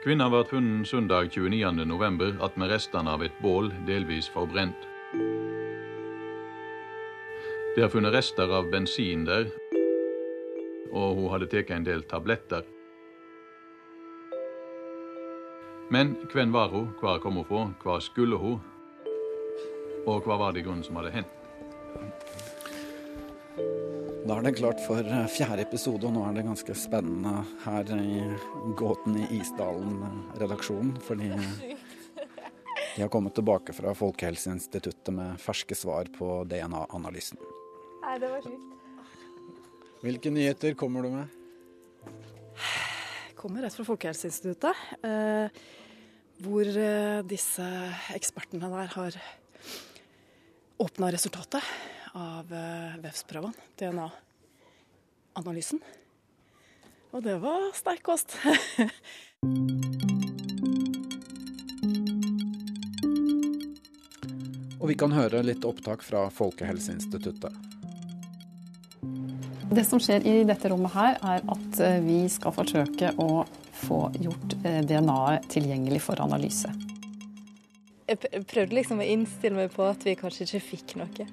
Kvinna ble funnet søndag 29.11. attmed restene av et bål delvis forbrent. Det er funnet rester av bensin der, og hun hadde tatt en del tabletter. Men hvem var hun, hvor kom hun fra, hvor skulle hun, og hva var det grunnen som hadde hendt? Da er det klart for eh, fjerde episode, og nå er det ganske spennende her i Gåten i Isdalen-redaksjonen. Fordi de har kommet tilbake fra Folkehelseinstituttet med ferske svar på DNA-analysen. Nei, det var sjukt. Hvilke nyheter kommer du med? Jeg kommer rett fra Folkehelseinstituttet. Eh, hvor eh, disse ekspertene der har åpna resultatet av eh, vevsprøvene, DNA-analysen. Og det var sterk kost. Og vi kan høre litt opptak fra Folkehelseinstituttet. Det som skjer i dette rommet her, er at eh, vi skal forsøke å få gjort eh, DNA-et tilgjengelig for analyse. Jeg prøvde liksom å innstille meg på at vi kanskje ikke fikk noe.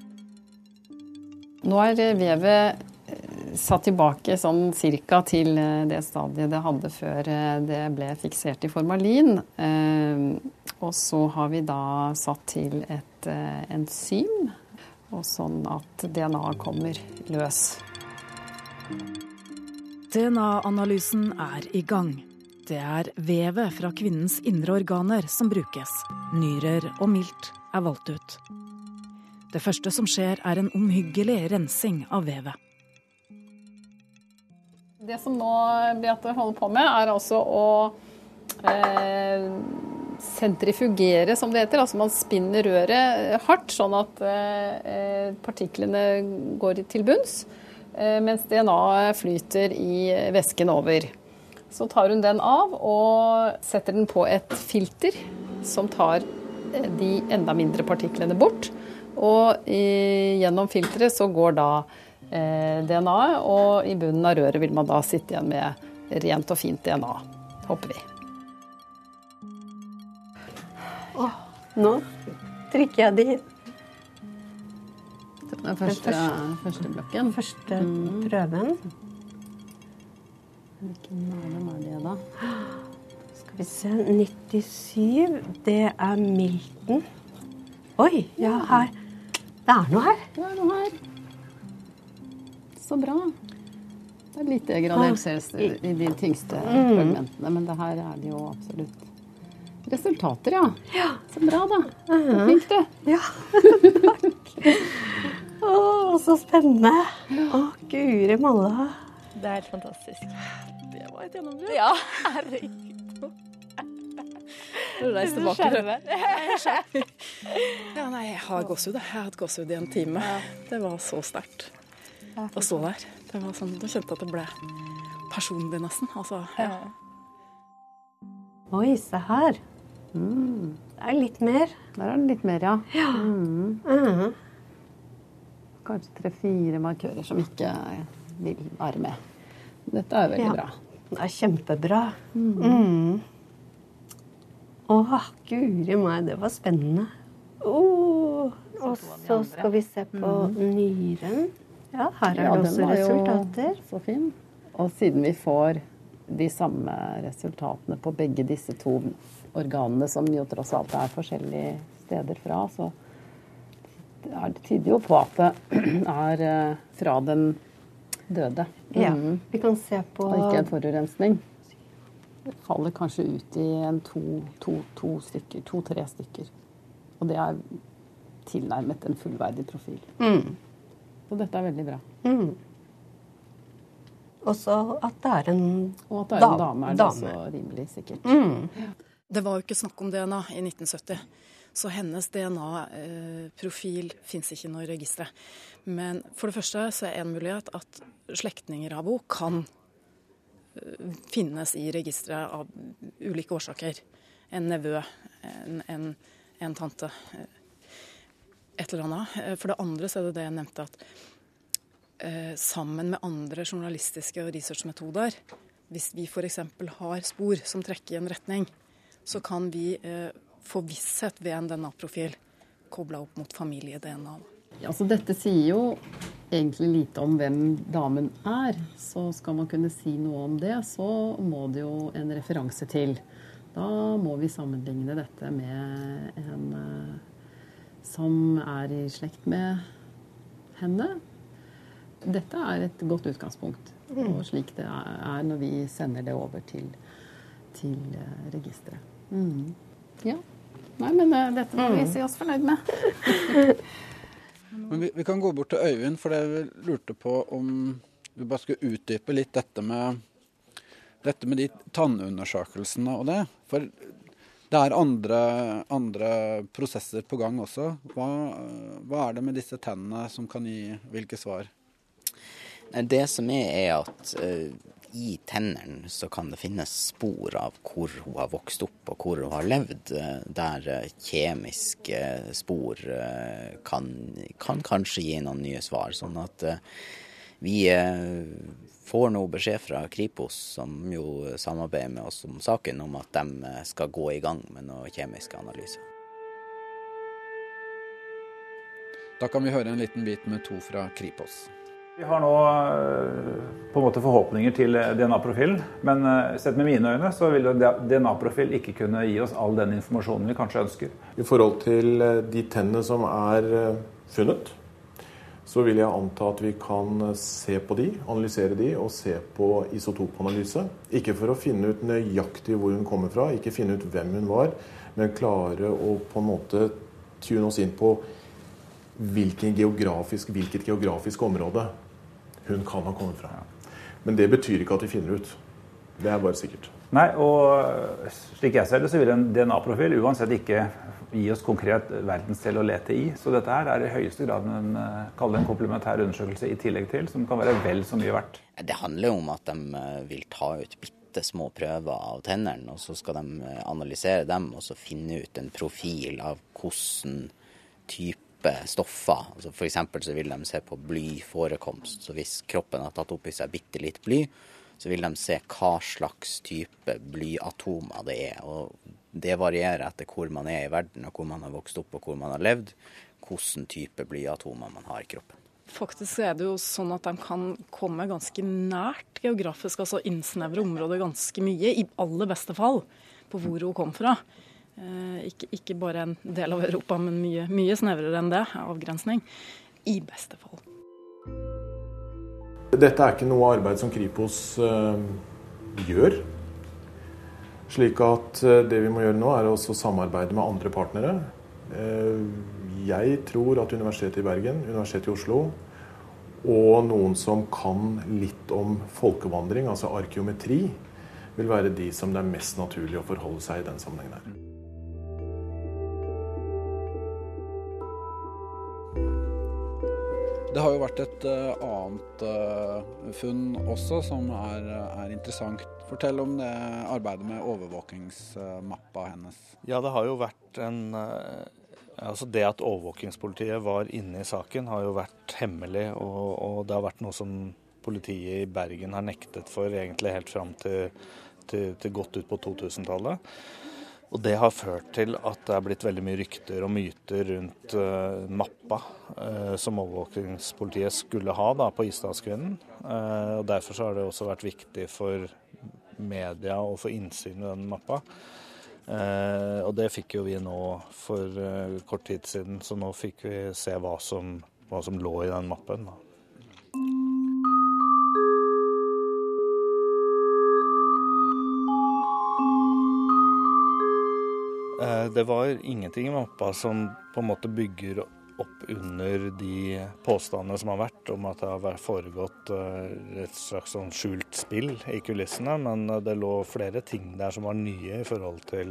Nå er vevet eh, satt tilbake sånn cirka til eh, det stadiet det hadde før eh, det ble fiksert i formalin. Og så har vi da satt til et enzym, og sånn at DNA kommer løs. DNA-analysen er i gang. Det er vevet fra kvinnens indre organer som brukes. Nyrer og milt er valgt ut. Det første som skjer, er en omhyggelig rensing av vevet. Det som nå Beate holder på med, er altså å eh, sentrifugere, som det heter. Altså man spinner røret hardt, sånn at eh, partiklene går til bunns. Eh, mens DNA flyter i væsken over. Så tar hun den av og setter den på et filter som tar eh, de enda mindre partiklene bort. Og i, gjennom filteret så går da eh, DNA-et, og i bunnen av røret vil man da sitte igjen med rent og fint DNA, håper vi. Åh, nå trykker jeg de Den første, første blokken. Første mm. prøven. Hvilken medlem er det, da? Skal vi se 97. Det er Milton. Oi, ja, her. Det er noe her. Det er noe her. Så bra. Det er litt degradert ses i de tyngste mm. fragmentene, men det her er det jo absolutt resultater, ja. ja. Så bra, da. Så flink, du. Ja, takk. Å, så spennende. Å, guri malla. Det er helt fantastisk. Det var et gjennombrudd. Ja, herregud. Du reiser tilbake. ja, nei, jeg har gåsehud. Jeg har hatt gåsehud i en time. Det var så sterkt å stå der. Det var sånn, Da kjente jeg at det ble personlig, nesten. Altså, ja. Oi, se her. Mm. Det er litt mer. Der er det litt mer, ja. ja. Mm. Mm. Kanskje tre-fire markører som ikke vil være med. Dette er veldig ja. bra. Det er kjempebra. Mm. Å, guri meg, det var spennende. Oh, og så skal vi se på mm. nyren. Ja, her er ja, det også resultater. Så fin. Og siden vi får de samme resultatene på begge disse to organene, som jo tross alt er forskjellige steder fra, så er det tyder jo på at det er eh, fra den døde. Mm. Ja, vi kan se på Og ikke en forurensning faller kanskje ut i en to, to, to stykker, to-tre stykker. Og det er tilnærmet en fullverdig profil. Mm. Så dette er veldig bra. Mm. Også at det er en Og at det er en dame, er det dame. også rimelig sikkert. Mm. Det var jo ikke snakk om DNA i 1970. Så hennes DNA-profil fins ikke i registeret. Men for det første så er en mulighet at slektninger av henne kan finnes i registeret av ulike årsaker. En nevø, en, en, en, tante, et eller annet. For det andre så er det det jeg nevnte, at eh, sammen med andre journalistiske og researchmetoder, Hvis vi f.eks. har spor som trekker i en retning, så kan vi eh, få visshet ved en DNA-profil kobla opp mot familie-DNA. Altså, dette sier jo egentlig lite om hvem damen er. Så skal man kunne si noe om det, så må det jo en referanse til. Da må vi sammenligne dette med en uh, som er i slekt med henne. Dette er et godt utgangspunkt. Mm. Og slik det er når vi sender det over til, til uh, registeret. Mm. Ja. Nei, men uh, dette må vi mm. si oss fornøyd med. men vi, vi, kan gå bort til Øyvind, for jeg lurte på om du bare skulle utdype litt dette med, dette med de tannundersøkelsene og det. For det er andre, andre prosesser på gang også. Hva, hva er det med disse tennene som kan gi hvilke svar? Det som er, er at uh, i tennene så kan det finnes spor av hvor hun har vokst opp og hvor hun har levd, eh, der eh, kjemiske spor eh, kan, kan kanskje gi noen nye svar. Sånn at vi får nå beskjed fra Kripos, som jo samarbeider med oss om saken, om at de skal gå i gang med noen kjemiske analyser. Da kan vi høre en liten bit med to fra Kripos. Vi har nå eh, på en måte forhåpninger til DNA-profilen, men eh, sett med mine øyne så vil DNA-profil ikke kunne gi oss all den informasjonen vi kanskje ønsker. I forhold til eh, de tennene som er funnet, så vil jeg anta at vi kan se på de, analysere de og se på isotopanalyse. Ikke for å finne ut nøyaktig hvor hun kommer fra, ikke finne ut hvem hun var, men klare å på en måte tune oss inn på geografisk, hvilket geografisk område hun kan ha kommet fra. Men det betyr ikke at de finner ut. Det er bare sikkert. Nei, og slik jeg ser det, så vil en DNA-profil uansett ikke gi oss konkret verdensdel å lete i. Så dette her er i høyeste grad en, eh, en komplementær undersøkelse i tillegg til, som kan være vel så mye verdt. Det handler jo om at de eh, vil ta ut bitte små prøver av tennene, og så skal de eh, analysere dem og så finne ut en profil av hvordan type type stoffer. Altså for så vil de se på blyforekomst. Så hvis kroppen har tatt opp i seg bitte litt bly, så vil de se hva slags type blyatomer det er. Og det varierer etter hvor man er i verden, og hvor man har vokst opp og hvor man har levd, hvilken type blyatomer man har i kroppen. Faktisk er det jo sånn at de kan komme ganske nært geografisk, altså innsnevre området ganske mye, i aller beste fall, på hvor hun kom fra. Eh, ikke, ikke, bare en del av Europa, men mye, mye snevrere enn det, avgrensning. I beste fall. Dette er ikke noe arbeid som Kripos uh, gjør. Slik at uh, det vi må gjøre nå, er også samarbeide med andre partnere. Jeg tror at Universitetet i Bergen, Universitetet i Oslo og noen som kan litt om folkevandring, altså arkeometri, vil være de som det er mest naturlig å forholde seg i den sammenhengen her. Det har jo vært et uh, annet uh, funn også som er, er, interessant. Fortell om det arbeidet med overvåkingsmappa hennes. Ja, det har jo vært en Altså Det at overvåkingspolitiet var inne i saken, har jo vært hemmelig. Og, og, det har vært noe som politiet i Bergen har nektet for egentlig helt fram til, til, til godt ut på 2000-tallet. Og det har ført til at det er blitt veldig mye rykter og myter rundt uh, mappa uh, som overvåkingspolitiet skulle ha da, på Isdalskvinnen. Uh, og Derfor så har det også vært viktig for media å få innsyn i den mappa. og det fikk jo vi nå for kort tid siden, så nå fikk vi se hva som, hva som lå i den mappen. da. Det var ingenting i mappa som på en måte bygger opp under de påstandene som har vært om at det har foregått eh, et slags sånn skjult spill i kulissene, men eh, det lå flere ting der som var nye i forhold til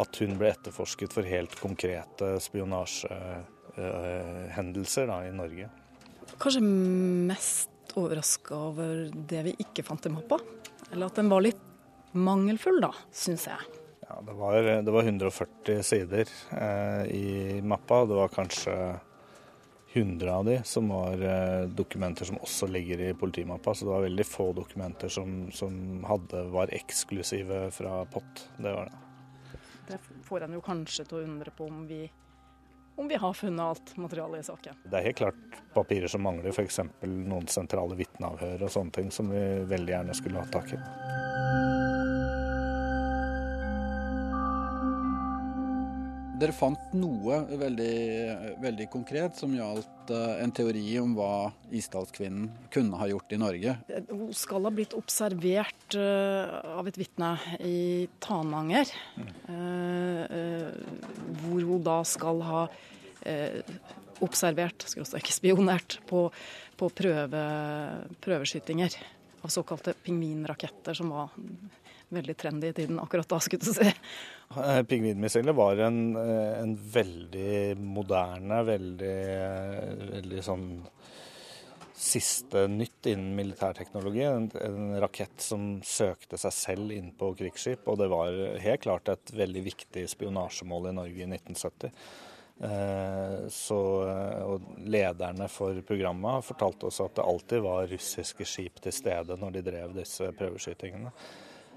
at hun ble etterforsket for helt konkrete spionasjehendelser i Norge. Kanskje mest overraska over det vi ikke fant i mappa? Eller at den var litt mangelfull, da, syns jeg. Ja, det, var, det var 140 sider eh, i mappa. Det var kanskje 100 av de som var eh, dokumenter som også ligger i politimappa. Så det var veldig få dokumenter som, som hadde, var eksklusive fra POT. Det var det. Det får en jo kanskje til å undre på om vi, om vi har funnet alt materialet i saken. Det er helt klart papirer som mangler, f.eks. noen sentrale vitneavhør og sånne ting som vi veldig gjerne skulle hatt tak i. Dere fant noe veldig, veldig konkret som gjaldt eh, en teori om hva Isdalskvinnen kunne ha gjort i Norge. Hun skal ha blitt observert eh, av et vitne i Tananger. eh, hvor hun da skal ha observert, ikke spionert, på, på prøve, prøveskytinger av såkalte pingvinraketter, som var veldig trendy i tiden akkurat da, skulle du si. Eh, pingvinmissilet var en, eh, en, veldig moderne, veldig, eh, veldig sånn siste nytt innen militærteknologi. En, en, rakett som søkte seg selv inn på krigsskip. Og det var helt klart et veldig viktig spionasjemål i Norge i 1970. så, og lederne for programmet fortalte også at det alltid var russiske skip til stede når de drev disse prøveskytingene.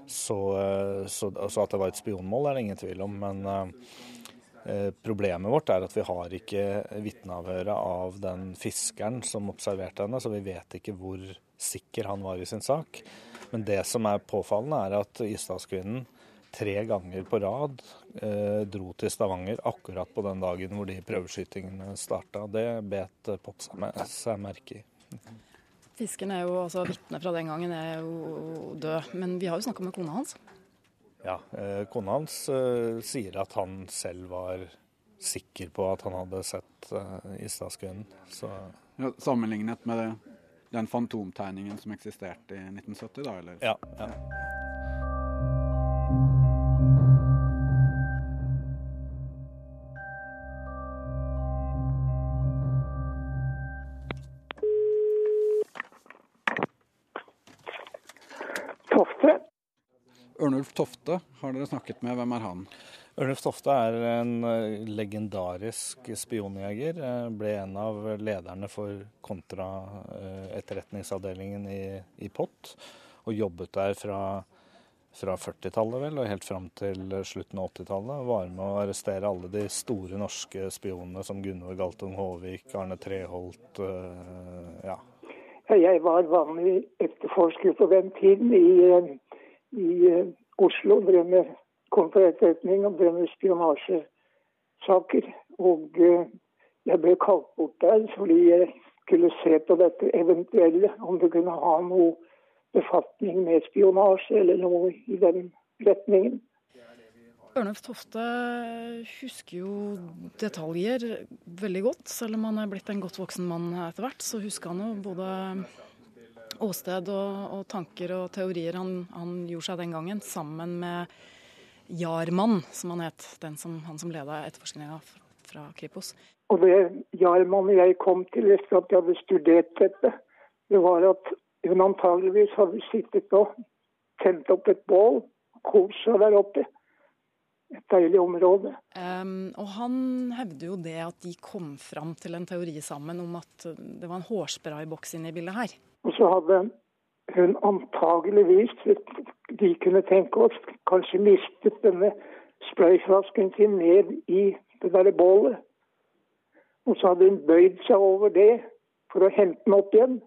Så, eh, så, altså at det var et spionmål er det ingen tvil om. Men eh, problemet vårt er at vi har ikke vitneavhøret av den fiskeren som observerte henne, så vi vet ikke hvor sikker han var i sin sak. Men det som er påfallende, er at Isdalskvinnen tre ganger på rad eh, dro til Stavanger akkurat på den dagen hvor de prøveskytingene starta. Det bet Pott seg merke i. Fisken er jo, altså Vitnet fra den gangen er jo død, men vi har jo snakka med kona hans. Ja, eh, kona hans eh, sier at han selv var sikker på at han hadde sett eh, Isdalskvinnen. Ja, sammenlignet med det, den fantomtegningen som eksisterte i 1970, da? eller? Ja. ja. Ørnulf Tofte har dere snakket med. Hvem er han? Ørnulf Tofte er en eh, legendarisk spionjeger. Eh, ble en av lederne for kontraetterretningsavdelingen i, i POT. Og jobbet der fra, fra 40-tallet vel, og helt fram til slutten av 80-tallet. Var med å arrestere alle de store norske spionene som Gunvor Galtung Håvik, Arne Treholt, uh, ja. Jeg var vanlig etterforsker på den tiden i i eh, Oslo drev med kontraetterretning og drev med spionasjesaker. Og eh, jeg ble kalt bort der fordi jeg skulle se på dette eventuelle, om det kunne ha noe befatning med spionasje eller noe i den retningen. Ørnulf Tofte husker jo detaljer veldig godt. Selv om han er blitt en godt voksen mann etter hvert, så husker han jo både åsted og, og, tanker og teorier han, han, gjorde seg den gangen, sammen med Jarmann, som han het, som, han som leda etterforskninga fra Kripos. Og det Jarmann jeg kom til etter at jeg hadde studert dette, det var at hun antageligvis hadde sittet og tent opp et bål, kost seg der oppe. Et deilig område. Um, og han hevder jo det at de kom fram til en teori sammen om at det var en hårsprayboks inne i bildet her. Og så hadde hun antageligvis, de kunne tenke oss, kanskje mistet denne sprayflasken sin ned i det derre bålet. Og så hadde hun bøyd seg over det for å hente den opp igjen,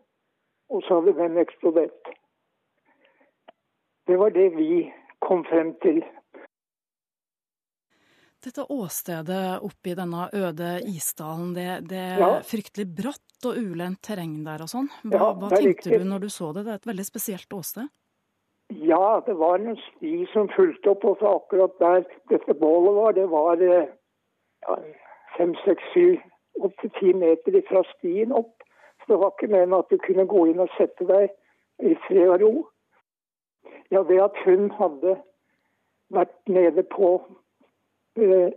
og så hadde den eksplodert. Det var det vi kom frem til. Dette åstedet oppe i denne øde isdalen, det, det er ja. fryktelig bratt og ulendt terreng der og sånn. Hva, ja, hva tenkte riktig. du når du så det? Det er et veldig spesielt åsted? Ja, det var en sti som fulgte opp. Og så akkurat der dette bålet var, det var eh, ja, fem, seks, syv, åtte, ti meter fra stien opp. Så det var ikke meningen at du kunne gå inn og sette deg i fred og ro. Ja, det at hun hadde vært nede på eh,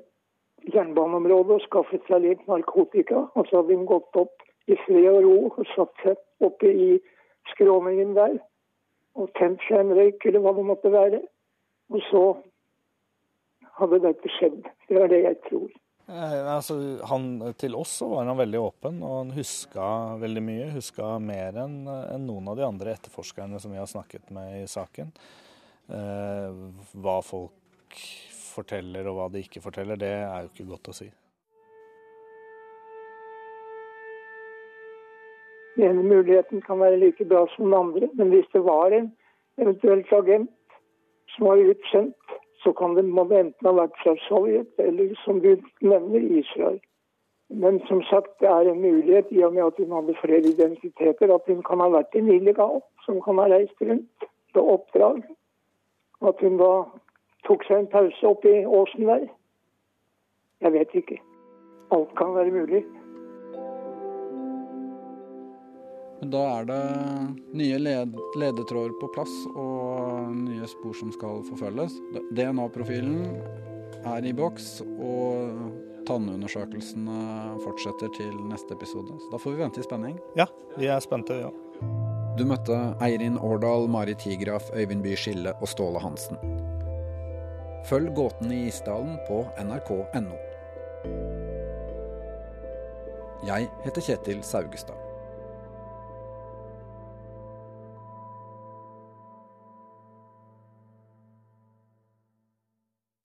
jernbaneområdet og skaffet seg litt narkotika, og så hadde hun gått opp i fred og ro og satt seg oppe i skråningen der og tent seg en røyk eller hva det måtte være. Og så hadde dette skjedd. Det er det jeg tror. Eh, altså, han, til oss så var han veldig åpen, og han huska veldig mye. Huska mer enn en noen av de andre etterforskerne som vi har snakket med i saken. Eh, hva folk forteller og hva de ikke forteller, det er jo ikke godt å si. Den ene muligheten kan være like bra som den andre, men hvis det var en eventuelt agent som var utsendt så kan det, må enten ha vært fra Sovjet eller, som du nevner, Israel. Men som sagt, det er en mulighet, i og med at hun hadde flere identiteter, at hun kan ha vært en illegal som kan ha reist rundt på oppdrag. At hun da tok seg en pause oppe i åsen der. Jeg vet ikke. Alt kan være mulig. Men da er det nye led ledetråder på plass og nye spor som skal forfølges. DNA-profilen er i boks, og tannundersøkelsene fortsetter til neste episode. Så da får vi vente i spenning. Ja, vi er spente, ja. Du møtte Eirin Årdal, Mari Tigraf, Øyvind By Skille og Ståle Hansen. Følg Gåten i Isdalen på nrk.no. Jeg heter Kjetil Saugestad.